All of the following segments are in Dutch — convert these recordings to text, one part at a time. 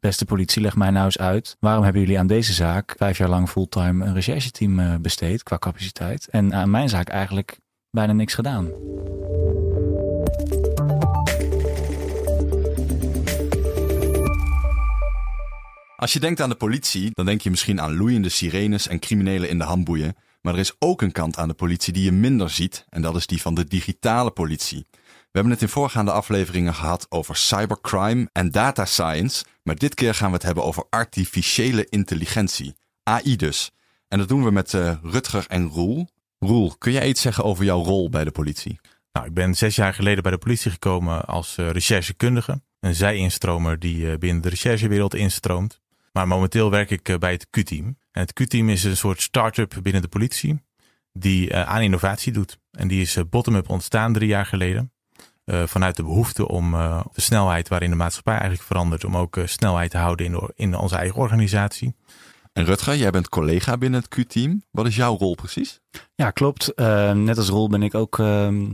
beste politie, leg mij nou eens uit. Waarom hebben jullie aan deze zaak vijf jaar lang fulltime een rechercheteam eh, besteed qua capaciteit? En aan mijn zaak eigenlijk bijna niks gedaan. Als je denkt aan de politie, dan denk je misschien aan loeiende sirenes en criminelen in de handboeien. Maar er is ook een kant aan de politie die je minder ziet, en dat is die van de digitale politie. We hebben het in voorgaande afleveringen gehad over cybercrime en data science, maar dit keer gaan we het hebben over artificiële intelligentie, AI dus. En dat doen we met uh, Rutger en Roel. Roel, kun jij iets zeggen over jouw rol bij de politie? Nou, ik ben zes jaar geleden bij de politie gekomen als uh, recherchekundige. Een zij-instromer die uh, binnen de recherchewereld instroomt. Maar momenteel werk ik bij het Q-team. En het Q-team is een soort start-up binnen de politie die aan innovatie doet. En die is bottom-up ontstaan drie jaar geleden. Uh, vanuit de behoefte om uh, de snelheid waarin de maatschappij eigenlijk verandert, om ook uh, snelheid te houden in, in onze eigen organisatie. En Rutger, jij bent collega binnen het Q-team. Wat is jouw rol precies? Ja, klopt. net als rol ben ik ook ehm,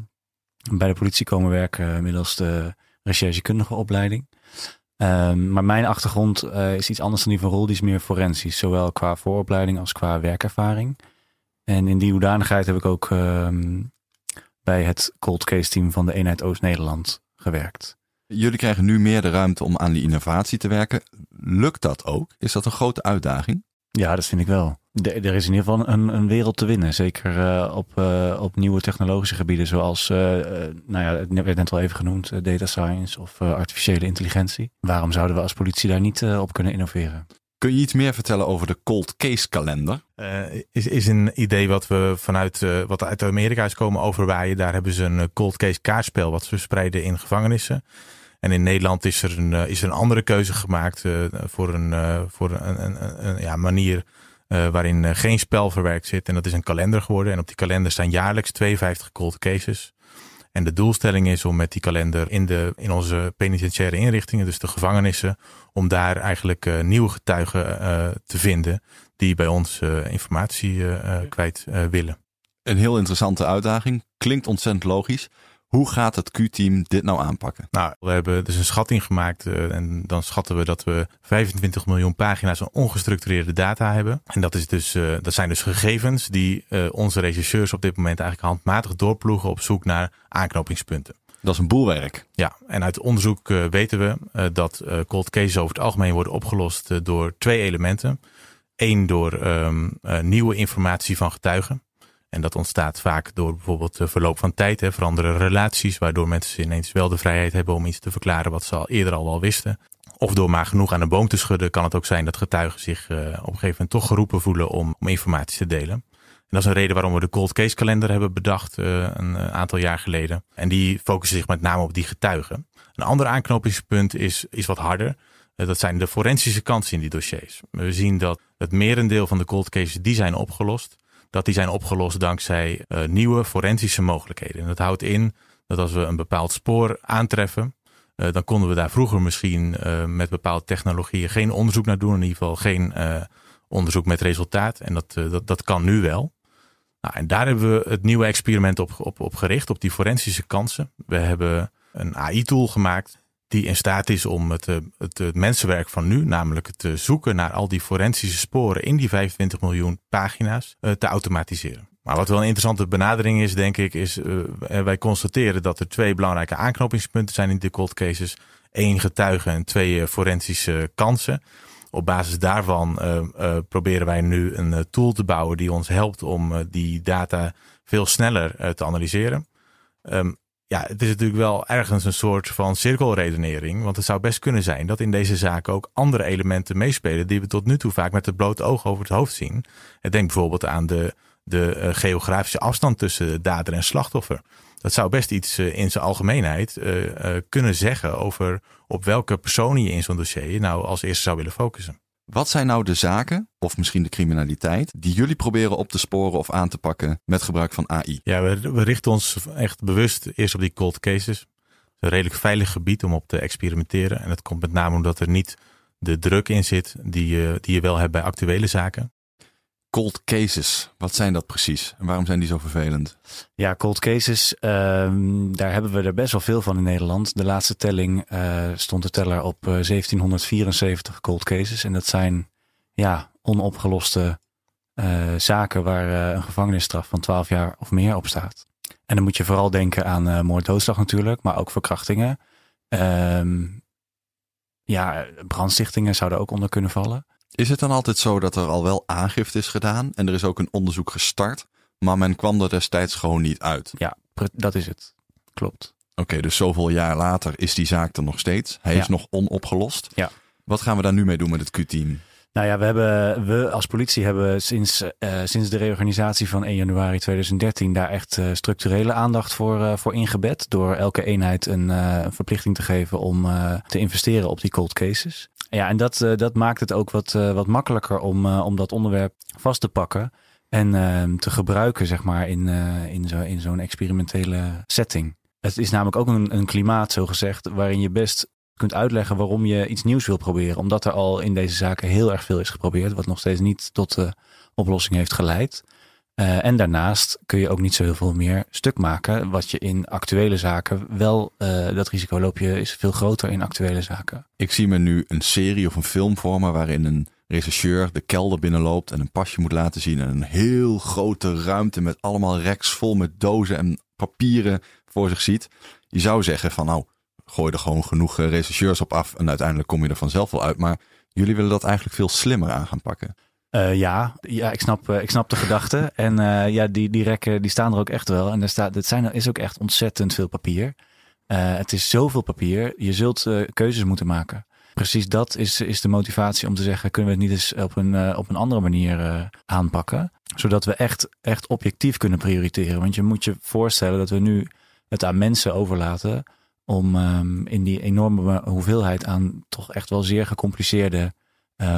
bij de politie komen werken middels de recherchekundige opleiding. Ehm, maar mijn achtergrond is iets anders dan die van rol. Die is meer forensisch, zowel qua vooropleiding als qua werkervaring. En in die hoedanigheid heb ik ook ehm, bij het cold case team van de eenheid Oost-Nederland gewerkt. Jullie krijgen nu meer de ruimte om aan die innovatie te werken. Lukt dat ook? Is dat een grote uitdaging? Ja, dat vind ik wel. er is in ieder geval een, een wereld te winnen. Zeker uh, op, uh, op nieuwe technologische gebieden, zoals, uh, nou ja, het werd net al even genoemd, data science of artificiële intelligentie. Waarom zouden we als politie daar niet op kunnen innoveren? Kun je iets meer vertellen over de cold case kalender? Uh, is, is een idee wat we vanuit uh, wat uit Amerika is komen overwaaien. Daar hebben ze een cold case kaartspel wat ze verspreiden in gevangenissen. En in Nederland is er een, is er een andere keuze gemaakt voor een, voor een, een, een ja, manier waarin geen spel verwerkt zit. En dat is een kalender geworden. En op die kalender staan jaarlijks 52 cold cases. En de doelstelling is om met die kalender in, de, in onze penitentiaire inrichtingen, dus de gevangenissen, om daar eigenlijk uh, nieuwe getuigen uh, te vinden die bij ons informatie kwijt willen. Een heel interessante uitdaging. Klinkt ontzettend logisch. Hoe gaat het Q-team dit nou aanpakken? Nou, we hebben dus een schatting gemaakt uh, en dan schatten we dat we 25 miljoen pagina's aan ongestructureerde data hebben. En dat, is dus, uh, dat zijn dus gegevens die uh, onze regisseurs op dit moment eigenlijk handmatig doorploegen op zoek naar aanknopingspunten. Dat is een boelwerk. Ja, en uit onderzoek weten we dat cold cases over het algemeen worden opgelost door twee elementen. Eén door um, nieuwe informatie van getuigen. En dat ontstaat vaak door bijvoorbeeld de verloop van tijd, hè, veranderen relaties, waardoor mensen ineens wel de vrijheid hebben om iets te verklaren wat ze al eerder al wel wisten. Of door maar genoeg aan een boom te schudden, kan het ook zijn dat getuigen zich uh, op een gegeven moment toch geroepen voelen om, om informatie te delen. En dat is een reden waarom we de cold case kalender hebben bedacht uh, een aantal jaar geleden. En die focussen zich met name op die getuigen. Een ander aanknopingspunt is, is wat harder. Dat zijn de forensische kansen in die dossiers. We zien dat het merendeel van de cold cases die zijn opgelost dat die zijn opgelost dankzij uh, nieuwe forensische mogelijkheden. En dat houdt in dat als we een bepaald spoor aantreffen, uh, dan konden we daar vroeger misschien uh, met bepaalde technologieën geen onderzoek naar doen. In ieder geval geen onderzoek met resultaat. En dat, dat, dat kan nu wel. Nou, en daar hebben we het nieuwe experiment op, op, op gericht, op die forensische kansen. We hebben een AI-tool gemaakt die in staat is om het, eh, het, het, mensenwerk van nu, namelijk het zoeken naar al die forensische sporen in die 25 miljoen pagina's, eh, te automatiseren. Maar wat wel een interessante benadering is, denk ik, is uh, wij constateren dat er twee belangrijke aanknopingspunten zijn in de cold cases. Eén getuige en twee forensische kansen. Op basis daarvan proberen wij nu een tool te bouwen die ons helpt om die data veel sneller te analyseren. Um, ja, het is natuurlijk wel ergens een soort van cirkelredenering. Want het zou best kunnen zijn dat in deze zaak ook andere elementen meespelen die we tot nu toe vaak met het blote oog over het hoofd zien. Denk bijvoorbeeld aan de, de uh, geografische afstand tussen dader en slachtoffer. Dat zou best iets uh, in zijn algemeenheid uh, kunnen zeggen over op welke personen je in zo'n dossier nou als eerste zou willen focussen. Wat zijn nou de zaken, of misschien de criminaliteit, die jullie proberen op te sporen of aan te pakken met gebruik van AI? Ja, we, richten ons echt bewust eerst op die cold cases. Het is een redelijk veilig gebied om op te experimenteren. En dat komt met name omdat er niet de druk in zit die je, die je wel hebt bij actuele zaken. Cold cases, wat zijn dat precies? En waarom zijn die zo vervelend? Ja, cold cases, ehm, daar hebben we er best wel veel van in Nederland. De laatste telling uh, stond de teller op 1774 cold cases. En dat zijn ja, onopgeloste uh, zaken waar een gevangenisstraf van 12 jaar of meer op staat. En dan moet je vooral denken aan uh, moord, doodslag natuurlijk, maar ook verkrachtingen. Um, ja, brandstichtingen zouden ook onder kunnen vallen. Is het dan altijd zo dat er al wel aangifte is gedaan en er is ook een onderzoek gestart, maar men kwam er destijds gewoon niet uit? Ja, dat is het. Klopt. Oké, dus zoveel jaar later is die zaak er nog steeds. Hij Ja. is nog onopgelost. Ja. Wat gaan we daar nu mee doen met het Q-team? Nou ja, we, hebben, we als politie hebben sinds, eh, sinds de reorganisatie van 1 januari 2013 daar echt eh, structurele aandacht voor, eh, voor ingebed. Door elke eenheid een, verplichting te geven om te investeren op die cold cases. Ja, en dat, eh, dat maakt het ook wat, eh, wat makkelijker om, eh, om dat onderwerp vast te pakken. En eh, te gebruiken, zeg maar, in, in, zo, in zo'n experimentele setting. Het is namelijk ook een, een klimaat, zo gezegd, waarin je best kunt uitleggen waarom je iets nieuws wil proberen. Omdat er al in deze zaken heel erg veel is geprobeerd, wat nog steeds niet tot de oplossing heeft geleid. Uh, en daarnaast kun je ook niet zo heel veel meer stuk maken. Wat je in actuele zaken wel, uh, dat risico loop je is veel groter in actuele zaken. Ik zie me nu een serie of een film voor me waarin een rechercheur de kelder binnenloopt en een pasje moet laten zien. En een heel grote ruimte met allemaal reks vol met dozen en papieren voor zich ziet. Je zou zeggen van nou, gooi er gewoon genoeg eh, rechercheurs op af en uiteindelijk kom je er vanzelf wel uit. Maar jullie willen dat eigenlijk veel slimmer aan gaan pakken. Uh, ja, ja ik, snap, uh, ik snap de gedachte. En uh, ja, die, die rekken die staan er ook echt wel. En er staat, het zijn, is ook echt ontzettend veel papier. het is zoveel papier. Je zult keuzes moeten maken. Precies dat is, is de motivatie om te zeggen: kunnen we het niet eens op een, op een andere manier aanpakken? Zodat we echt, echt objectief kunnen prioriteren. Want je moet je voorstellen dat we nu het aan mensen overlaten om um, in die enorme hoeveelheid aan toch echt wel zeer gecompliceerde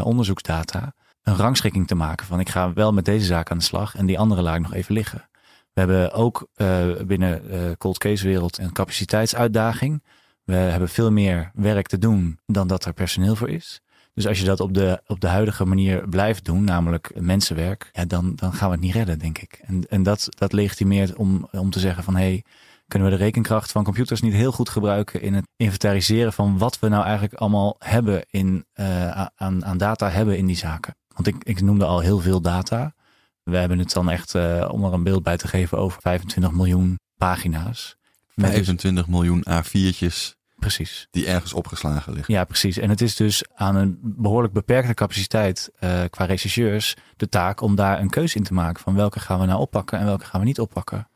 onderzoeksdata een rangschikking te maken van ik ga wel met deze zaak aan de slag en die andere laat ik nog even liggen. We hebben ook uh, binnen uh, cold case wereld een capaciteitsuitdaging. We hebben veel meer werk te doen dan dat er personeel voor is. Dus als je dat op de, op de huidige manier blijft doen, namelijk mensenwerk, ja, dan, dan gaan we het niet redden, denk ik. En, en dat, dat legitimeert om, om te zeggen van hé, hey, kunnen we de rekenkracht van computers niet heel goed gebruiken in het inventariseren van wat we nou eigenlijk allemaal hebben in, uh, aan, aan data hebben in die zaken. Want ik, ik noemde al heel veel data. We hebben het dan echt, uh, om er een beeld bij te geven, over 25 miljoen pagina's. 25 dus, miljoen A4'tjes. Precies. Die ergens opgeslagen liggen. Ja, precies. En het is dus aan een behoorlijk beperkte capaciteit uh, qua rechercheurs de taak om daar een keuze in te maken van welke gaan we nou oppakken en welke gaan we niet oppakken.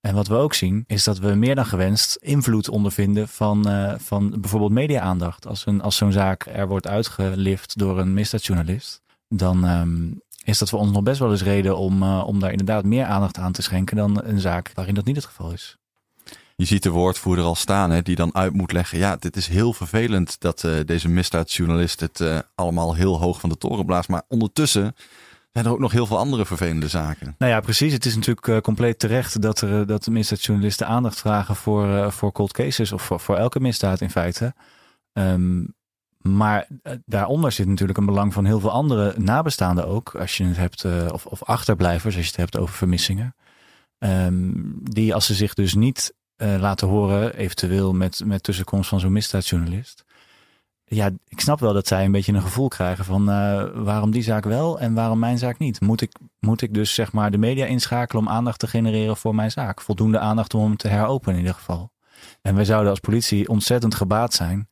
En wat we ook zien, is dat we meer dan gewenst invloed ondervinden van, uh, van bijvoorbeeld media-aandacht. Als, een, als zo'n zaak er wordt uitgelift door een misdaadjournalist, dan um, is dat voor ons nog best wel eens reden om, uh, om daar inderdaad meer aandacht aan te schenken dan een zaak waarin dat niet het geval is. Je ziet de woordvoerder al staan, hè, die dan uit moet leggen. Ja, dit is heel vervelend dat uh, deze misdaadjournalist het uh, allemaal heel hoog van de toren blaast. Maar ondertussen zijn er ook nog heel veel andere vervelende zaken. Nou ja, precies. Het is natuurlijk uh, compleet terecht dat, er, dat de misdaadjournalisten aandacht vragen voor, voor cold cases of voor, voor elke misdaad in feite. Um, maar daaronder zit natuurlijk een belang van heel veel andere nabestaanden ook. Als je het hebt, uh, of, of achterblijvers, als je het hebt over vermissingen. Um, die als ze zich dus niet uh, laten horen, eventueel met, met tussenkomst van zo'n misdaadjournalist. Ja, ik snap wel dat zij een beetje een gevoel krijgen van waarom die zaak wel en waarom mijn zaak niet. Moet ik, moet ik dus zeg maar de media inschakelen om aandacht te genereren voor mijn zaak? Voldoende aandacht om hem te heropenen in ieder geval. En wij zouden als politie ontzettend gebaat zijn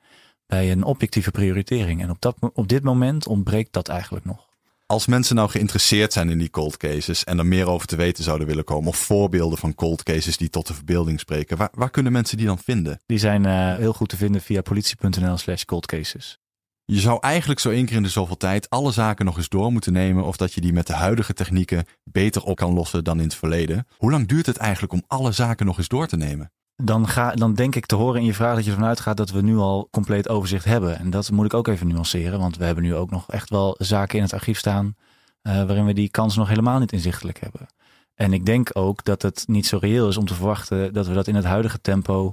bij een objectieve prioritering. En op, dat, op dit moment ontbreekt dat eigenlijk nog. Als mensen nou geïnteresseerd zijn in die cold cases en er meer over te weten zouden willen komen, of voorbeelden van cold cases die tot de verbeelding spreken, waar, waar kunnen mensen die dan vinden? Die zijn uh, heel goed te vinden via politie.nl/slash cold cases. Je zou eigenlijk zo één keer in de zoveel tijd alle zaken nog eens door moeten nemen, of dat je die met de huidige technieken beter op kan lossen dan in het verleden. Hoe lang duurt het eigenlijk om alle zaken nog eens door te nemen? Dan, ga, dan denk ik te horen in je vraag dat je ervan uitgaat dat we nu al compleet overzicht hebben. En dat moet ik ook even nuanceren, want we hebben nu ook nog echt wel zaken in het archief staan uh, waarin we die kans nog helemaal niet inzichtelijk hebben. En ik denk ook dat het niet zo reëel is om te verwachten dat we dat in het huidige tempo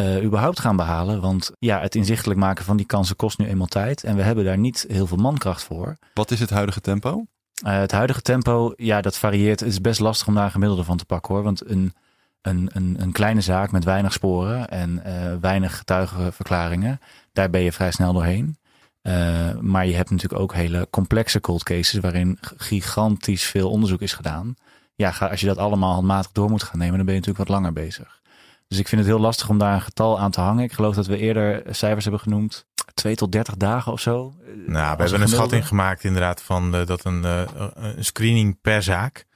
uh, überhaupt gaan behalen. Want ja, het inzichtelijk maken van die kansen kost nu eenmaal tijd. En we hebben daar niet heel veel mankracht voor. Wat is het huidige tempo? Uh, het huidige tempo, ja, dat varieert. Het is best lastig om daar een gemiddelde van te pakken hoor. Want een, een, een, een kleine zaak met weinig sporen en uh, weinig getuigenverklaringen, daar ben je vrij snel doorheen. Uh, maar je hebt natuurlijk ook hele complexe cold cases waarin gigantisch veel onderzoek is gedaan. Ja, als je dat allemaal handmatig door moet gaan nemen, dan ben je natuurlijk wat langer bezig. Dus ik vind het heel lastig om daar een getal aan te hangen. Ik geloof dat we eerder cijfers hebben genoemd. twee tot dertig dagen of zo. Nou, we hebben een schatting gemaakt inderdaad van uh, dat een, een screening per zaak.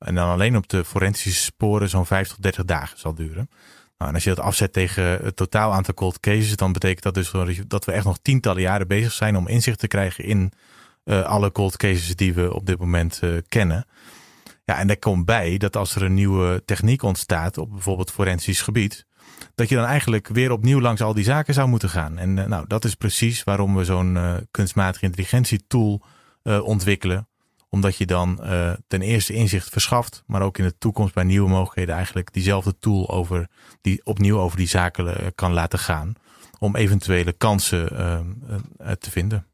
En dan alleen op de forensische sporen zo'n 5 tot 30 dagen zal duren. Nou, en als je dat afzet tegen het totaal aantal cold cases, dan betekent dat dus dat we echt nog tientallen jaren bezig zijn om inzicht te krijgen in uh, alle cold cases die we op dit moment uh, kennen. Ja, en daar komt bij dat als er een nieuwe techniek ontstaat op bijvoorbeeld forensisch gebied, dat je dan eigenlijk weer opnieuw langs al die zaken zou moeten gaan. En uh, nou, dat is precies waarom we zo'n kunstmatige intelligentie tool ontwikkelen omdat je dan uh, ten eerste inzicht verschaft, maar ook in de toekomst bij nieuwe mogelijkheden eigenlijk diezelfde tool over, die opnieuw over die zaken uh, kan laten gaan. Om eventuele kansen uh, te vinden.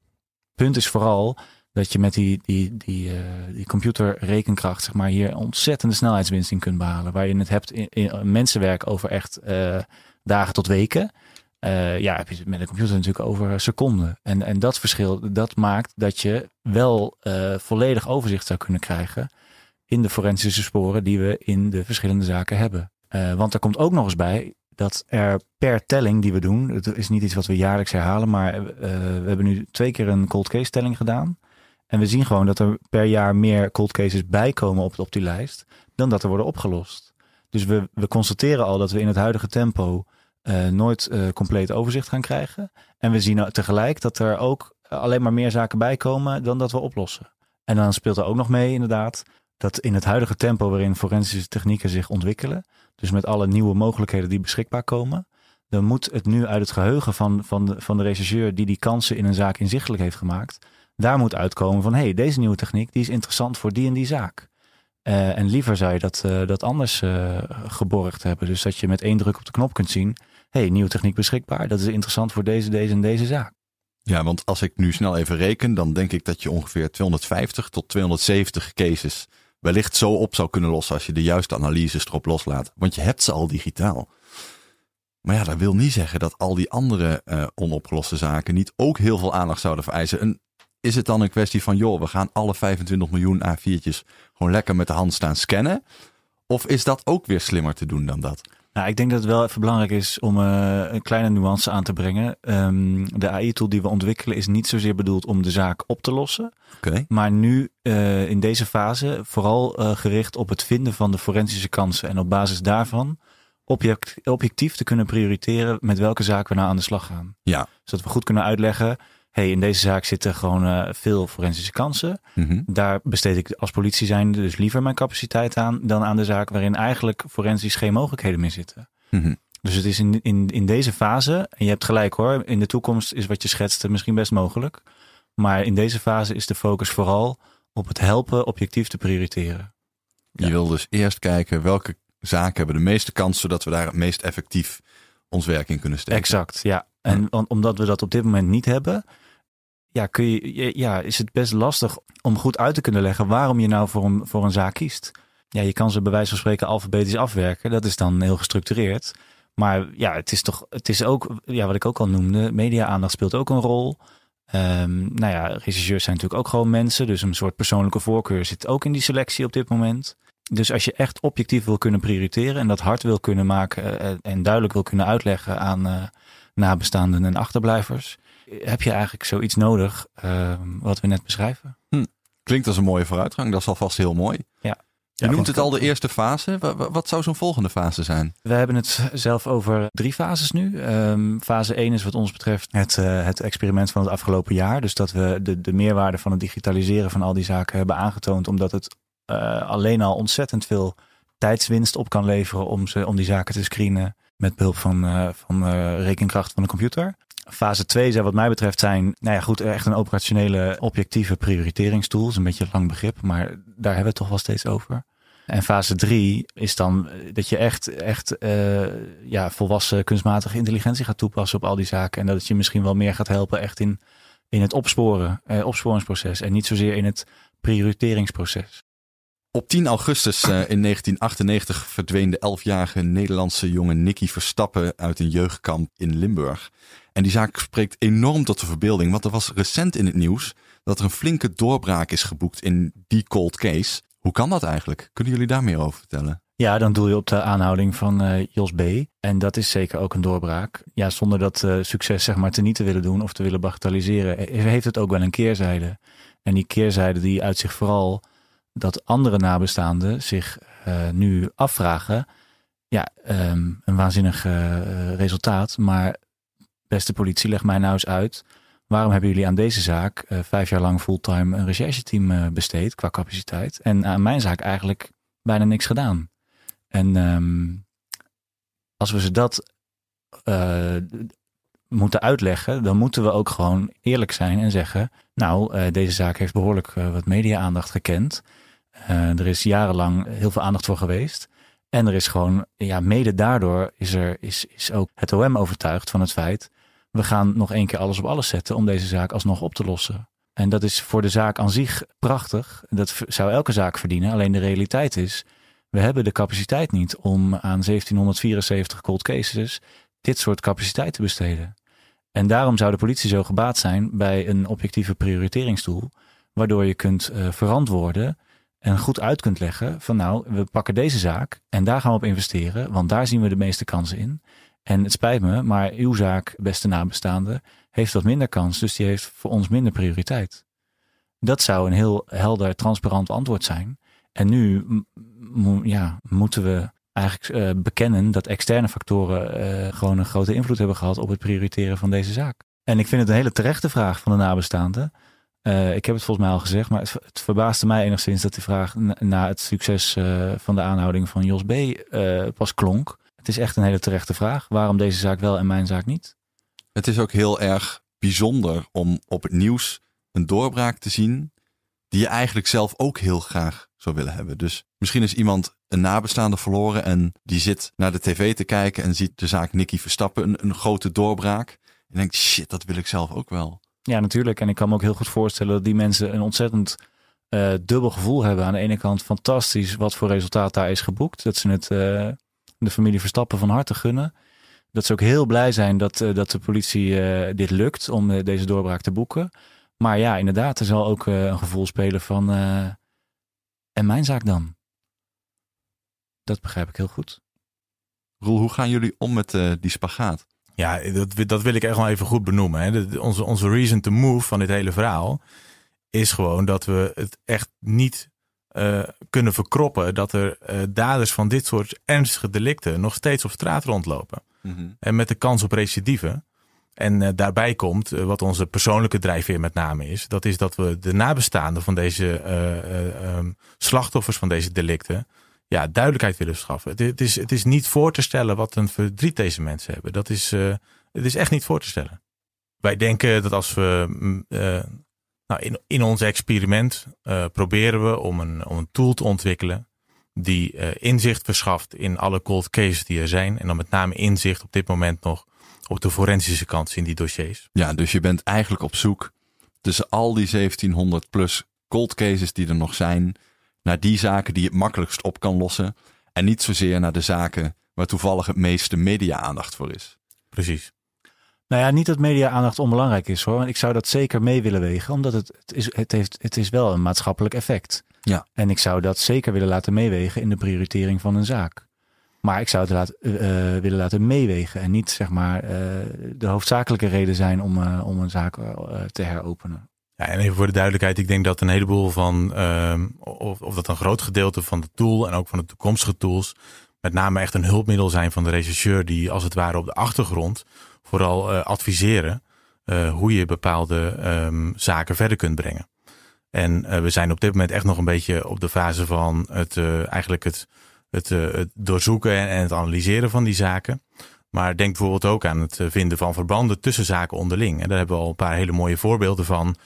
Punt is vooral dat je met die, die, die, die computerrekenkracht zeg maar, hier ontzettende snelheidswinst in kunt behalen. Waar je het hebt in mensenwerk over echt dagen tot weken. Uh, ja, heb je het met een computer natuurlijk over seconden. En, en dat verschil, dat maakt dat je wel uh, volledig overzicht zou kunnen krijgen in de forensische sporen die we in de verschillende zaken hebben. Uh, want er komt ook nog eens bij dat er per telling die we doen, het is niet iets wat we jaarlijks herhalen, maar we hebben nu twee keer een cold case telling gedaan. En we zien gewoon dat er per jaar meer cold cases bijkomen op, op die lijst dan dat er worden opgelost. Dus we, we constateren al dat we in het huidige tempo uh, nooit uh, compleet overzicht gaan krijgen. En we zien tegelijk dat er ook alleen maar meer zaken bij komen dan dat we oplossen. En dan speelt er ook nog mee inderdaad dat in het huidige tempo waarin forensische technieken zich ontwikkelen, dus met alle nieuwe mogelijkheden die beschikbaar komen, dan moet het nu uit het geheugen van, van, de, van de rechercheur die die kansen in een zaak inzichtelijk heeft gemaakt, daar moet uitkomen van hé, hey, deze nieuwe techniek die is interessant voor die en die zaak. En liever zou je dat, dat anders uh, geborgd hebben. Dus dat je met één druk op de knop kunt zien hey, nieuwe techniek beschikbaar. Dat is interessant voor deze, deze en deze zaak. Ja, want als ik nu snel even reken, dan denk ik dat je ongeveer 250 tot 270 cases wellicht zo op zou kunnen lossen als je de juiste analyses erop loslaat. Want je hebt ze al digitaal. Maar ja, dat wil niet zeggen dat al die andere uh, onopgeloste zaken niet ook heel veel aandacht zouden vereisen. En is het dan een kwestie van, joh, we gaan alle 25 miljoen A4'tjes gewoon lekker met de hand staan scannen? Of is dat ook weer slimmer te doen dan dat? Nou, ik denk dat het wel even belangrijk is om uh, een kleine nuance aan te brengen. Um, de AI-tool die we ontwikkelen is niet zozeer bedoeld om de zaak op te lossen. Okay. Maar nu uh, in deze fase vooral uh, gericht op het vinden van de forensische kansen. En op basis daarvan object, objectief te kunnen prioriteren met welke zaak we nou aan de slag gaan. Ja. Zodat we goed kunnen uitleggen hey, in deze zaak zitten gewoon uh, veel forensische kansen. Mm -hmm. Daar besteed ik als politie zijn dus liever mijn capaciteit aan dan aan de zaak waarin eigenlijk forensisch geen mogelijkheden meer zitten. Mm -hmm. Dus het is in, in, in deze fase, en je hebt gelijk hoor, in de toekomst is wat je schetste misschien best mogelijk. Maar in deze fase is de focus vooral op het helpen objectief te prioriteren. Je wil dus eerst kijken welke zaken hebben de meeste kans, zodat we daar het meest effectief ons werk in kunnen steken. Exact, ja. En ja. omdat we dat op dit moment niet hebben, ja, kun je, ja, is het best lastig om goed uit te kunnen leggen waarom je nou voor een, voor een zaak kiest. Ja, je kan ze bij wijze van spreken alfabetisch afwerken. Dat is dan heel gestructureerd. Maar ja, het is toch, het is ook, ja, wat ik ook al noemde, media-aandacht speelt ook een rol. Um, nou ja, regisseurs zijn natuurlijk ook gewoon mensen. Dus een soort persoonlijke voorkeur zit ook in die selectie op dit moment. Dus als je echt objectief wil kunnen prioriteren en dat hard wil kunnen maken en duidelijk wil kunnen uitleggen aan uh, nabestaanden en achterblijvers, heb je eigenlijk zoiets nodig uh, wat we net beschrijven. Hm. Klinkt als een mooie vooruitgang. Dat is alvast heel mooi. Ja. Je ja, noemt het al de eerste fase. Wat, wat zou zo'n volgende fase zijn? We hebben het zelf over drie fases nu. Um, fase 1 is wat ons betreft het, uh, het experiment van het afgelopen jaar. Dus dat we de, de meerwaarde van het digitaliseren van al die zaken hebben aangetoond. Omdat het uh, alleen al ontzettend veel tijdswinst op kan leveren om, ze, om die zaken te screenen met behulp van, uh, van rekenkracht van de computer. Fase 2 zou wat mij betreft zijn, nou ja goed, echt een operationele objectieve prioriteringstool. Dat is een beetje een lang begrip, maar daar hebben we het toch wel steeds over. En fase 3 is dan dat je echt, echt uh, ja, volwassen kunstmatige intelligentie gaat toepassen op al die zaken. En dat het je misschien wel meer gaat helpen echt in, in het opsporen, uh, opsporingsproces. En niet zozeer in het prioriteringsproces. Op 10 augustus in 1998 verdween de 11-jarige Nederlandse jongen Nicky Verstappen uit een jeugdkamp in Limburg. En die zaak spreekt enorm tot de verbeelding, want er was recent in het nieuws dat er een flinke doorbraak is geboekt in die cold case. Hoe kan dat eigenlijk? Kunnen jullie daar meer over vertellen? Ja, dan doe je op de aanhouding van uh, Jos B. En dat is zeker ook een doorbraak. Ja, zonder dat uh, succes zeg maar niet te willen doen of te willen bagatelliseren, heeft het ook wel een keerzijde. En die keerzijde die uit zich vooral dat andere nabestaanden zich uh, nu afvragen. Ja, um, een waanzinnig resultaat. Maar beste politie, leg mij nou eens uit. Waarom hebben jullie aan deze zaak vijf jaar lang fulltime een rechercheteam besteed qua capaciteit? En aan mijn zaak eigenlijk bijna niks gedaan. En um, als we ze dat uh, moeten uitleggen, dan moeten we ook gewoon eerlijk zijn en zeggen: Nou, uh, deze zaak heeft behoorlijk uh, wat media-aandacht gekend. er is jarenlang heel veel aandacht voor geweest. En er is gewoon, ja, mede daardoor is, er, is, is ook het OM overtuigd van het feit: we gaan nog één keer alles op alles zetten om deze zaak alsnog op te lossen. En dat is voor de zaak aan zich prachtig. Dat zou elke zaak verdienen. Alleen de realiteit is we hebben de capaciteit niet om aan 1774 cold cases dit soort capaciteit te besteden. En daarom zou de politie zo gebaat zijn bij een objectieve prioriteringstoel, waardoor je kunt uh, verantwoorden en goed uit kunt leggen van nou, we pakken deze zaak en daar gaan we op investeren, want daar zien we de meeste kansen in. En het spijt me, maar uw zaak, beste nabestaande, heeft wat minder kans, dus die heeft voor ons minder prioriteit. Dat zou een heel helder, transparant antwoord zijn. En nu ja, moeten we eigenlijk uh, bekennen dat externe factoren uh, gewoon een grote invloed hebben gehad op het prioriteren van deze zaak. En ik vind het een hele terechte vraag van de nabestaanden. Uh, ik heb het volgens mij al gezegd, maar het, het verbaasde mij enigszins dat die vraag na, na het succes van de aanhouding van Jos B. pas klonk. Het is echt een hele terechte vraag. Waarom deze zaak wel en mijn zaak niet? Het is ook heel erg bijzonder om op het nieuws een doorbraak te zien die je eigenlijk zelf ook heel graag zou willen hebben. Dus misschien is iemand een nabestaande verloren en die zit naar de tv te kijken en ziet de zaak Nicky Verstappen een, een grote doorbraak. En denkt, shit, dat wil ik zelf ook wel. Ja, natuurlijk. En ik kan me ook heel goed voorstellen dat die mensen een ontzettend uh, dubbel gevoel hebben. Aan de ene kant fantastisch wat voor resultaat daar is geboekt. Dat ze het uh, de familie Verstappen van harte gunnen. Dat ze ook heel blij zijn dat, uh, dat de politie dit lukt om deze doorbraak te boeken. Maar ja, inderdaad, er zal ook een gevoel spelen van en mijn zaak dan? Dat begrijp ik heel goed. Roel, hoe gaan jullie om met uh, die spagaat? Ja, dat, dat wil ik echt wel even goed benoemen. Hè. onze, onze reason to move van dit hele verhaal is gewoon dat we het echt niet uh, kunnen verkroppen dat er uh, daders van dit soort ernstige delicten nog steeds op straat rondlopen. Mm -hmm. En met de kans op recidive. En uh, daarbij komt, wat onze persoonlijke drijfveer met name is, dat is dat we de nabestaanden van deze um, slachtoffers van deze delicten, ja, duidelijkheid willen schaffen. Het, het, is, het is niet voor te stellen wat een verdriet deze mensen hebben. Dat is, het is echt niet voor te stellen. Wij denken dat als we nou, in, in ons experiment proberen we om een, om een tool te ontwikkelen die inzicht verschaft in alle cold cases die er zijn. En dan met name inzicht op dit moment nog op de forensische kant in die dossiers. Ja, dus je bent eigenlijk op zoek tussen al die 1700 plus cold cases die er nog zijn, naar die zaken die het makkelijkst op kan lossen. En niet zozeer naar de zaken waar toevallig het meeste media-aandacht voor is. Precies. Nou ja, niet dat media-aandacht onbelangrijk is hoor. Want ik zou dat zeker mee willen wegen, omdat het, het, is, het, heeft, het is wel een maatschappelijk effect. Ja. En ik zou dat zeker willen laten meewegen in de prioritering van een zaak. Maar ik zou het laat, uh, willen laten meewegen en niet zeg maar uh, de hoofdzakelijke reden zijn om, uh, om een zaak te heropenen. Ja, en even voor de duidelijkheid, ik denk dat een heleboel van, ehm, of, of dat een groot gedeelte van de tool en ook van de toekomstige tools, met name echt een hulpmiddel zijn van de rechercheur die als het ware op de achtergrond vooral adviseren hoe je bepaalde um, zaken verder kunt brengen. En we zijn op dit moment echt nog een beetje op de fase van het eigenlijk het het, het doorzoeken en het analyseren van die zaken. Maar denk bijvoorbeeld ook aan het eh, vinden van verbanden tussen zaken onderling. En daar hebben we al een paar hele mooie voorbeelden van,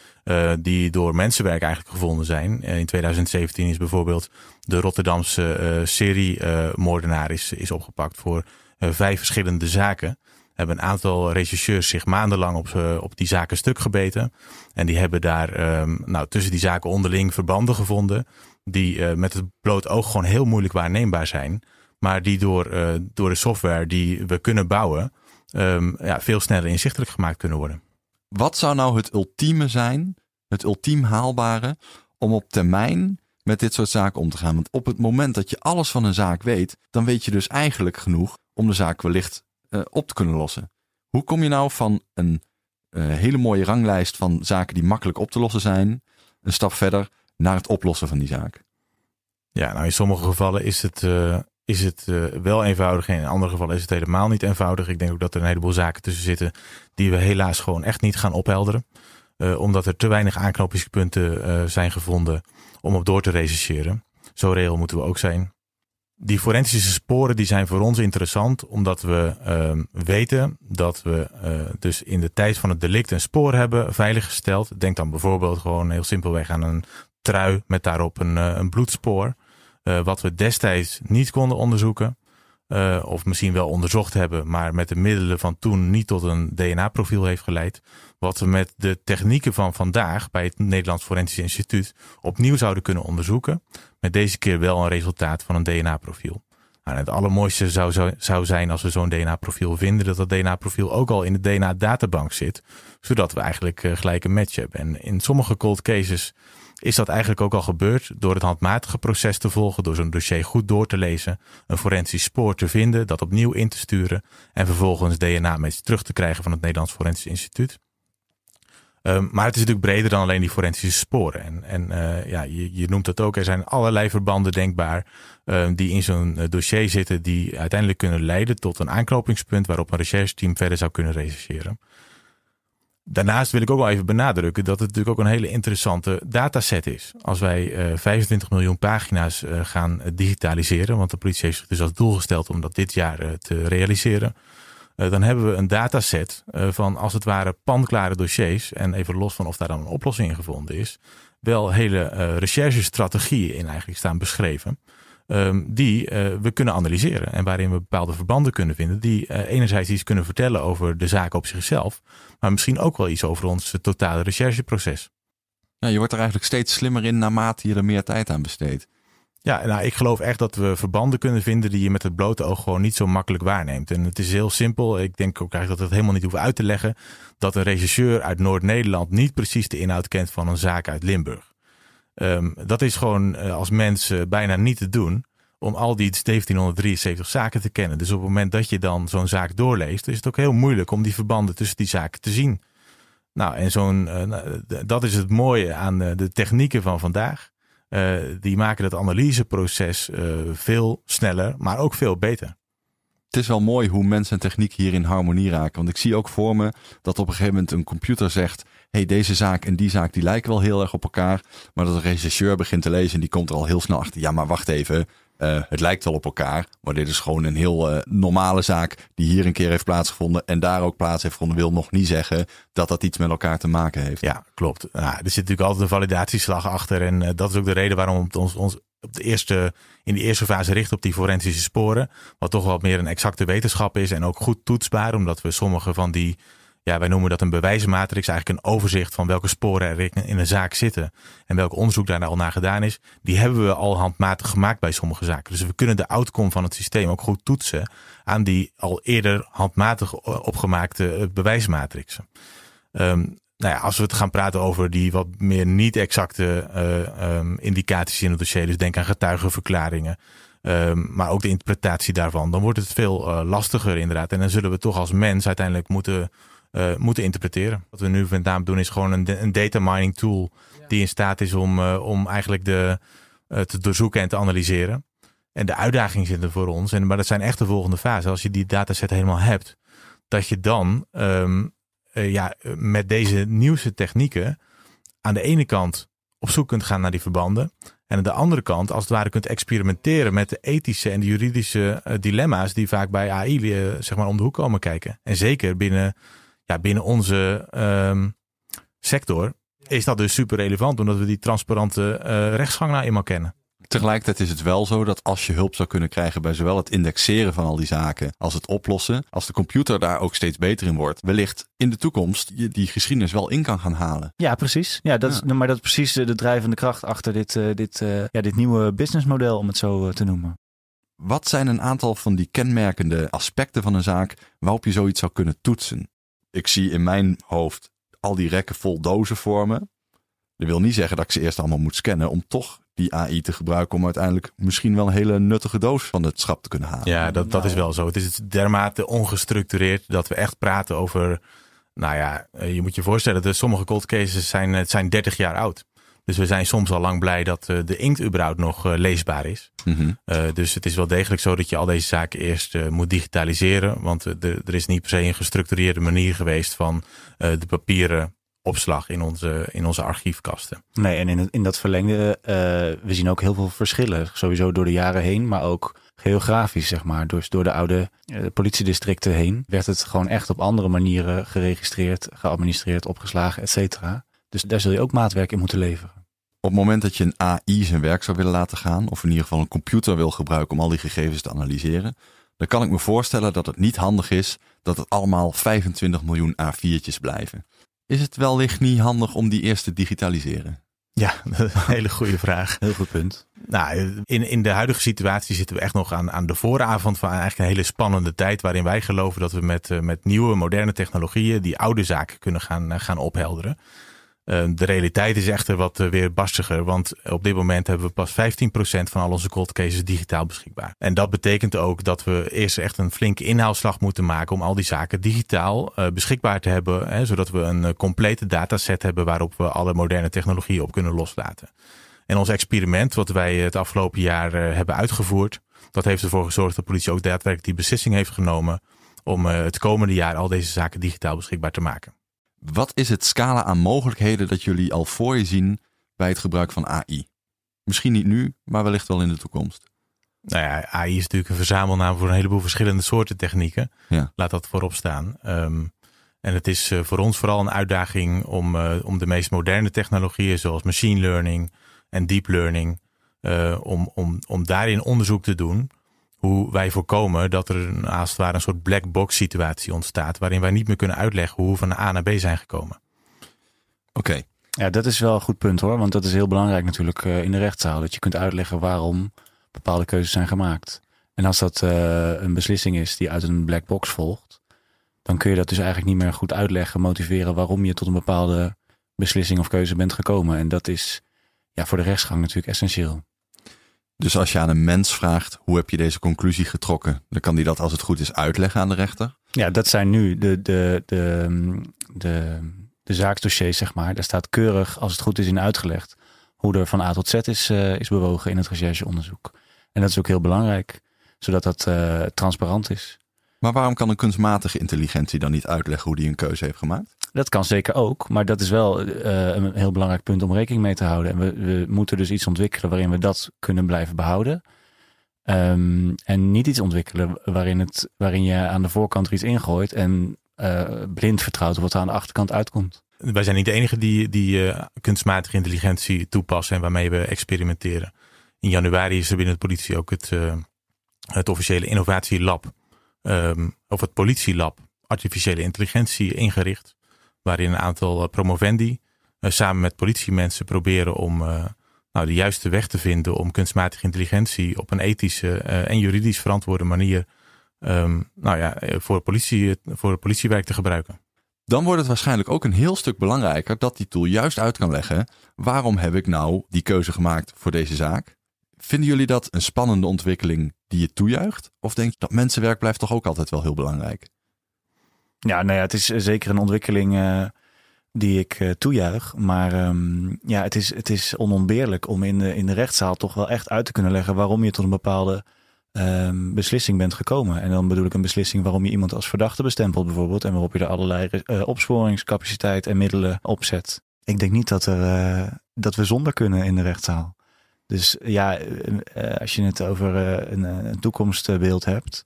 die door mensenwerk eigenlijk gevonden zijn. in 2017 is bijvoorbeeld de Rotterdamse serie moordenaar is, is opgepakt voor vijf verschillende zaken. Hebben een aantal rechercheurs zich maandenlang op, op die zaken stuk gebeten. En die hebben daar ehm, nou, tussen die zaken onderling verbanden gevonden. Die met het bloot oog gewoon heel moeilijk waarneembaar zijn. Maar die door, door de software die we kunnen bouwen, um, ja, veel sneller inzichtelijk gemaakt kunnen worden. Wat zou nou het ultieme zijn, het ultiem haalbare, om op termijn met dit soort zaken om te gaan? Want op het moment dat je alles van een zaak weet, dan weet je dus eigenlijk genoeg om de zaak wellicht uh, op te kunnen lossen. Hoe kom je nou van een uh, hele mooie ranglijst van zaken die makkelijk op te lossen zijn, een stap verder naar het oplossen van die zaak? Ja, nou in sommige gevallen is het, uh, is het wel eenvoudig en in andere gevallen is het helemaal niet eenvoudig. Ik denk ook dat er een heleboel zaken tussen zitten die we helaas gewoon echt niet gaan ophelderen. Omdat er te weinig aanknopingspunten zijn gevonden om op door te rechercheren. Zo reëel moeten we ook zijn. Die forensische sporen die zijn voor ons interessant omdat we uh, weten dat we dus in de tijd van het delict een spoor hebben veiliggesteld. Denk dan bijvoorbeeld gewoon heel simpelweg aan een trui met daarop een, een bloedspoor. Uh, wat we destijds niet konden onderzoeken. Uh, of misschien wel onderzocht hebben, maar met de middelen van toen niet tot een DNA-profiel heeft geleid. Wat we met de technieken van vandaag bij het Nederlands Forensisch Instituut opnieuw zouden kunnen onderzoeken. Met deze keer wel een resultaat van een DNA-profiel. Nou, het allermooiste zou, zou, zou zijn als we zo'n DNA-profiel vinden, dat dat DNA-profiel ook al in de DNA-databank zit. Zodat we eigenlijk uh, gelijk een match hebben. En in sommige cold cases is dat eigenlijk ook al gebeurd door het handmatige proces te volgen, door zo'n dossier goed door te lezen, een forensisch spoor te vinden, dat opnieuw in te sturen en vervolgens DNA-match terug te krijgen van het Nederlands Forensisch Instituut. Um, maar het is natuurlijk breder dan alleen die forensische sporen. En, en uh, ja, je, je noemt het ook, er zijn allerlei verbanden denkbaar uh, die in zo'n uh, dossier zitten, die uiteindelijk kunnen leiden tot een aanknopingspunt waarop een rechercheteam verder zou kunnen rechercheren. Daarnaast wil ik ook wel even benadrukken dat het natuurlijk ook een hele interessante dataset is. Als wij uh, 25 miljoen pagina's uh, gaan digitaliseren, want de politie heeft zich dus als doel gesteld om dat dit jaar uh, te realiseren. dan hebben we een dataset van als het ware panklare dossiers. En even los van of daar dan een oplossing in gevonden is. Wel hele recherchestrategieën in eigenlijk staan beschreven. Um, die uh, we kunnen analyseren en waarin we bepaalde verbanden kunnen vinden die uh, enerzijds iets kunnen vertellen over de zaak op zichzelf, maar misschien ook wel iets over ons totale rechercheproces. Ja, je wordt er eigenlijk steeds slimmer in naarmate je er meer tijd aan besteedt. Ja, nou, ik geloof echt dat we verbanden kunnen vinden die je met het blote oog gewoon niet zo makkelijk waarneemt. En het is heel simpel. Ik denk ook eigenlijk dat we het helemaal niet hoeven uit te leggen dat een regisseur uit Noord-Nederland niet precies de inhoud kent van een zaak uit Limburg. Um, dat is gewoon uh, als mens uh, bijna niet te doen om al die 1773 zaken te kennen. Dus op het moment dat je dan zo'n zaak doorleest, is het ook heel moeilijk om die verbanden tussen die zaken te zien. Nou, en zo'n, uh, dat is het mooie aan de, technieken van vandaag. die maken dat analyseproces veel sneller, maar ook veel beter het is wel mooi hoe mens en techniek hier in harmonie raken. Want ik zie ook voor me dat op een gegeven moment een computer zegt: hey, deze zaak en die zaak die lijken wel heel erg op elkaar. Maar dat een regisseur begint te lezen en die komt er al heel snel achter. Ja, maar wacht even. Uh, het lijkt wel op elkaar, maar dit is gewoon een heel uh, normale zaak die hier een keer heeft plaatsgevonden en daar ook plaats heeft gevonden. Wil nog niet zeggen dat dat iets met elkaar te maken heeft. Ja, klopt. Nou, er zit natuurlijk altijd een validatieslag achter en uh, dat is ook de reden waarom het ons, ons op de eerste, in die eerste fase richt op die forensische sporen. Wat toch wat meer een exacte wetenschap is en ook goed toetsbaar. Omdat we sommige van die, ja, wij noemen dat een bewijsmatrix. Eigenlijk een overzicht van welke sporen er in een zaak zitten. En welk onderzoek daar al naar gedaan is. Die hebben we al handmatig gemaakt bij sommige zaken. Dus we kunnen de outcome van het systeem ook goed toetsen aan die al eerder handmatig opgemaakte eh, bewijsmatrixen. Um, nou ja, als we het gaan praten over die wat meer niet exacte uh, um, indicaties in het dossier, dus denk aan getuigenverklaringen, um, maar ook de interpretatie daarvan, dan wordt het veel uh, lastiger inderdaad. En dan zullen we toch als mens uiteindelijk moeten, uh, moeten interpreteren. Wat we nu met name doen is gewoon een, een data mining tool die in staat is om, om eigenlijk de, te doorzoeken en te analyseren. En de uitdaging zit er voor ons. En, maar dat zijn echt de volgende fase. Als je die dataset helemaal hebt, dat je dan um, uh, ja, met deze nieuwste technieken aan de ene kant op zoek kunt gaan naar die verbanden. En aan de andere kant, als het ware, kunt experimenteren met de ethische en de juridische dilemma's die vaak bij AI zeg maar om de hoek komen kijken. En zeker binnen, ja, binnen onze um, sector is dat dus super relevant, omdat we die transparante rechtsgang nou eenmaal kennen. Tegelijkertijd is het wel zo dat als je hulp zou kunnen krijgen bij zowel het indexeren van al die zaken als het oplossen, als de computer daar ook steeds beter in wordt, wellicht in de toekomst je die geschiedenis wel in kan gaan halen. Ja, precies. Ja, dat Is, maar dat is precies de drijvende kracht achter dit, uh, dit, uh, ja, dit nieuwe businessmodel, om het zo uh, te noemen. Wat zijn een aantal van die kenmerkende aspecten van een zaak waarop je zoiets zou kunnen toetsen? Ik zie in mijn hoofd al die rekken vol dozen vormen. Dat wil niet zeggen dat ik ze eerst allemaal moet scannen om toch die AI te gebruiken om uiteindelijk misschien wel een hele nuttige doos van het schap te kunnen halen. Ja, dat, dat is wel zo. Het is dermate ongestructureerd dat we echt praten over, nou ja, eh, je moet je voorstellen, dat sommige cold cases zijn, het zijn 30 jaar oud. Dus we zijn soms al lang blij dat eh, de inkt überhaupt nog eh, leesbaar is. Mhm. dus het is wel degelijk zo dat je al deze zaken eerst moet digitaliseren. Want er is niet per se een gestructureerde manier geweest van de papieren opslag in onze, in onze archiefkasten. Nee, en in, in dat verlengde, we zien ook heel veel verschillen. Sowieso door de jaren heen, maar ook geografisch, zeg maar. Dus door de oude politiedistricten heen werd het gewoon echt op andere manieren geregistreerd, geadministreerd, opgeslagen, et cetera. Dus daar zul je ook maatwerk in moeten leveren. Op het moment dat je een AI zijn werk zou willen laten gaan, of in ieder geval een computer wil gebruiken om al die gegevens te analyseren, dan kan ik me voorstellen dat het niet handig is dat het allemaal 25 miljoen A4'tjes blijven. Is het wellicht niet handig om die eerst te digitaliseren? Ja, een hele goede vraag. Heel goed punt. Nou, in, in de huidige situatie zitten we echt nog aan, aan de vooravond van eigenlijk een hele spannende tijd. Waarin wij geloven dat we met, eh, met nieuwe, moderne technologieën die oude zaken kunnen gaan, eh, gaan ophelderen. Uh, de realiteit is echter wat uh, weer barstiger, want op dit moment hebben we pas 15% van al onze cold cases digitaal beschikbaar. En dat betekent ook dat we eerst echt een flinke inhaalslag moeten maken om al die zaken digitaal uh, beschikbaar te hebben, hè, zodat we een complete dataset hebben waarop we alle moderne technologieën op kunnen loslaten. En ons experiment, wat wij het afgelopen jaar hebben uitgevoerd, dat heeft ervoor gezorgd dat de politie ook daadwerkelijk die beslissing heeft genomen om het komende jaar al deze zaken digitaal beschikbaar te maken. Wat is het scala aan mogelijkheden dat jullie al voor je zien bij het gebruik van AI? Misschien niet nu, maar wellicht wel in de toekomst. Nou ja, AI is natuurlijk een verzamelnaam voor een heleboel verschillende soorten technieken. Ja. Laat dat voorop staan. Um, en het is uh, voor ons vooral een uitdaging om, uh, om de meest moderne technologieën, zoals machine learning en deep learning, uh, om, om, om daarin onderzoek te doen hoe wij voorkomen dat er een, als het ware een soort black box situatie ontstaat. Waarin wij niet meer kunnen uitleggen hoe we van A naar B zijn gekomen. Oké. Okay. Ja, dat is wel een goed punt hoor. Want dat is heel belangrijk natuurlijk uh, in de rechtszaal. Dat je kunt uitleggen waarom bepaalde keuzes zijn gemaakt. En als dat uh, een beslissing is die uit een black box volgt. Dan kun je dat dus eigenlijk niet meer goed uitleggen, motiveren waarom je tot een bepaalde beslissing of keuze bent gekomen. En dat is ja, voor de rechtsgang natuurlijk essentieel. Dus als je aan een mens vraagt, hoe heb je deze conclusie getrokken? Dan kan die dat als het goed is uitleggen aan de rechter. Ja, dat zijn nu de, de, de, de, de zaaksdossiers, zeg maar. Daar staat keurig, als het goed is, in uitgelegd hoe er van A tot Z is, uh, is bewogen in het rechercheonderzoek. En dat is ook heel belangrijk, zodat dat uh, transparant is. Maar waarom kan een kunstmatige intelligentie dan niet uitleggen hoe die een keuze heeft gemaakt? Dat kan zeker ook, maar dat is wel uh, een heel belangrijk punt om rekening mee te houden. En we, we moeten dus iets ontwikkelen waarin we dat kunnen blijven behouden. Um, en niet iets ontwikkelen waarin, het, waarin je aan de voorkant er iets ingooit en uh, blind vertrouwt op wat er aan de achterkant uitkomt. Wij zijn niet de enige die, die uh, kunstmatige intelligentie toepassen en waarmee we experimenteren. In januari is er binnen de politie ook het, het officiële innovatielab, um, of het politielab artificiële intelligentie ingericht waarin een aantal promovendi uh, samen met politiemensen proberen om uh, nou, de juiste weg te vinden om kunstmatige intelligentie op een ethische en juridisch verantwoorde manier um, nou ja, voor, politie, voor politiewerk te gebruiken. Dan wordt het waarschijnlijk ook een heel stuk belangrijker dat die tool juist uit kan leggen waarom heb ik nou die keuze gemaakt voor deze zaak. Vinden jullie dat een spannende ontwikkeling die je toejuicht? Of denk je dat mensenwerk blijft toch ook altijd wel heel belangrijk? Ja, nou ja, het is zeker een ontwikkeling uh, die ik uh, toejuich. Maar um, ja, het is, het is onontbeerlijk om in de, in de rechtszaal toch wel echt uit te kunnen leggen waarom je tot een bepaalde um, beslissing bent gekomen. En dan bedoel ik een beslissing waarom je iemand als verdachte bestempelt bijvoorbeeld. En waarop je er allerlei uh, opsporingscapaciteit en middelen op zet. Ik denk niet dat, er, dat we zonder kunnen in de rechtszaal. Dus ja, als je het over een toekomstbeeld hebt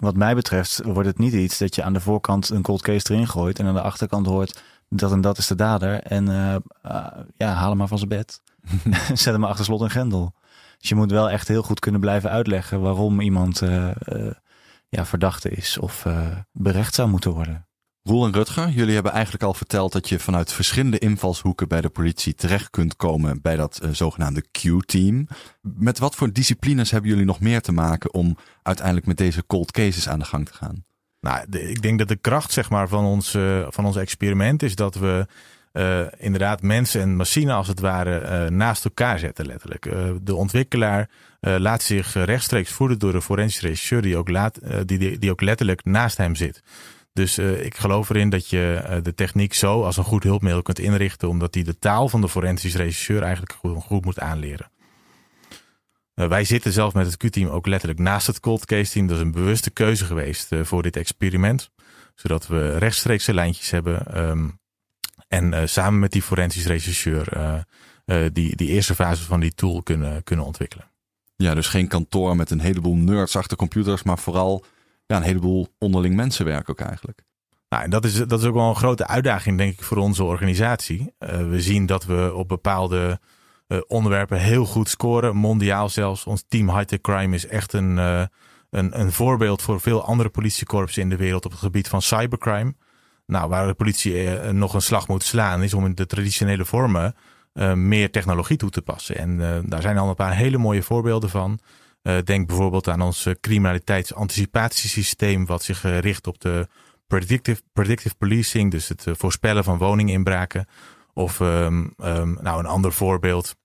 wat mij betreft wordt het niet iets dat je aan de voorkant een cold case erin gooit en aan de achterkant hoort dat en dat is de dader. En uh, uh, ja, haal hem maar van zijn bed. Zet hem achter slot en grendel. Dus je moet wel echt heel goed kunnen blijven uitleggen waarom iemand ja, verdachte is of berecht zou moeten worden. Roel en Rutger, jullie hebben eigenlijk al verteld dat je vanuit verschillende invalshoeken bij de politie terecht kunt komen bij dat uh, zogenaamde Q-team. Met wat voor disciplines hebben jullie nog meer te maken om uiteindelijk met deze cold cases aan de gang te gaan? Nou, ik denk dat de kracht zeg maar, van, ons, uh, van ons experiment is dat we uh, inderdaad mensen en machine als het ware naast elkaar zetten letterlijk. de ontwikkelaar laat zich rechtstreeks voeden door de forensische regisseur die ook, laat, die, die ook letterlijk naast hem zit. Dus uh, ik geloof erin dat je uh, de techniek zo als een goed hulpmiddel kunt inrichten, omdat die de taal van de forensisch regisseur eigenlijk goed, goed moet aanleren. Uh, wij zitten zelf met het Q-team ook letterlijk naast het cold case team. Dat is een bewuste keuze geweest voor dit experiment, zodat we rechtstreekse lijntjes hebben um, en samen met die forensisch regisseur die, die eerste fase van die tool kunnen, kunnen ontwikkelen. Ja, dus geen kantoor met een heleboel nerds achter computers, maar vooral ja, een heleboel onderling mensenwerk ook eigenlijk. Nou, en dat is, dat is ook wel een grote uitdaging, denk ik, voor onze organisatie. Uh, we zien dat we op bepaalde uh, onderwerpen heel goed scoren, mondiaal zelfs. Ons team High-Tech Crime is echt een, uh, een, een voorbeeld voor veel andere politiekorpsen in de wereld op het gebied van cybercrime. Nou, waar de politie nog een slag moet slaan, is om in de traditionele vormen meer technologie toe te passen. En daar zijn al een paar hele mooie voorbeelden van. Uh, denk bijvoorbeeld aan ons eh, criminaliteitsanticipatiesysteem, wat zich uh, richt op de predictive, predictive policing, dus het voorspellen van woninginbraken. Of um, um, nou, een ander voorbeeld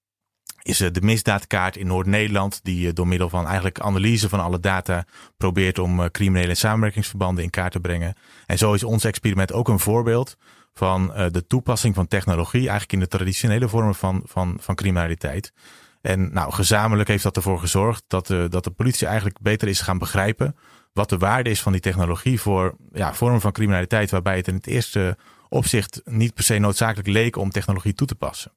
is de misdaadkaart in Noord-Nederland, die door middel van eigenlijk analyse van alle data probeert om criminele samenwerkingsverbanden in kaart te brengen. En zo is ons experiment ook een voorbeeld van de toepassing van technologie, eigenlijk in de traditionele vormen van, van, van criminaliteit. En nou, gezamenlijk heeft dat ervoor gezorgd dat de, dat de politie eigenlijk beter is gaan begrijpen wat de waarde is van die technologie voor ja, vormen van criminaliteit, waarbij het in het eerste opzicht niet per se noodzakelijk leek om technologie toe te passen.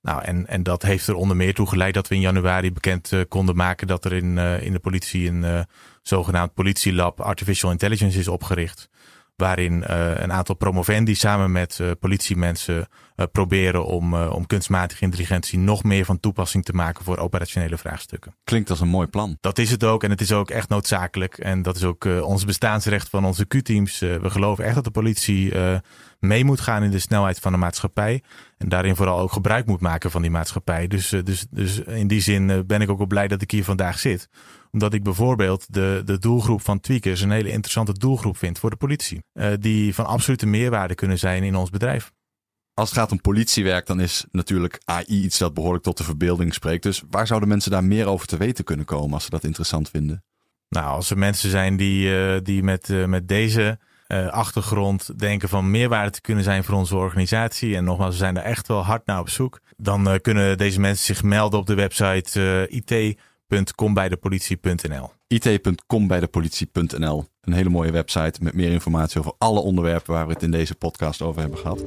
Nou, en, en dat heeft er onder meer toe geleid dat we in januari bekend uh, konden maken dat er in, uh, in de politie een zogenaamd politielab Artificial Intelligence is opgericht waarin een aantal promovendi samen met politiemensen proberen om, om kunstmatige intelligentie nog meer van toepassing te maken voor operationele vraagstukken. Klinkt als een mooi plan. Dat is het ook en het is ook echt noodzakelijk. En dat is ook ons bestaansrecht van onze Q-teams. we geloven echt dat de politie mee moet gaan in de snelheid van de maatschappij. En daarin vooral ook gebruik moet maken van die maatschappij. Dus, dus, dus in die zin ben ik ook wel blij dat ik hier vandaag zit omdat ik bijvoorbeeld de, de doelgroep van tweakers een hele interessante doelgroep vind voor de politie. Uh, die van absolute meerwaarde kunnen zijn in ons bedrijf. Als het gaat om politiewerk, dan is natuurlijk AI iets dat behoorlijk tot de verbeelding spreekt. Dus waar zouden mensen daar meer over te weten kunnen komen als ze dat interessant vinden? Nou, als er mensen zijn die, uh, die met, uh, met deze uh, achtergrond denken van meerwaarde te kunnen zijn voor onze organisatie. En nogmaals, we zijn er echt wel hard naar op zoek. Dan kunnen deze mensen zich melden op de website IT it.combijdepolitie.nl. it.combijdepolitie.nl. Een hele mooie website met meer informatie over alle onderwerpen waar we het in deze podcast over hebben gehad.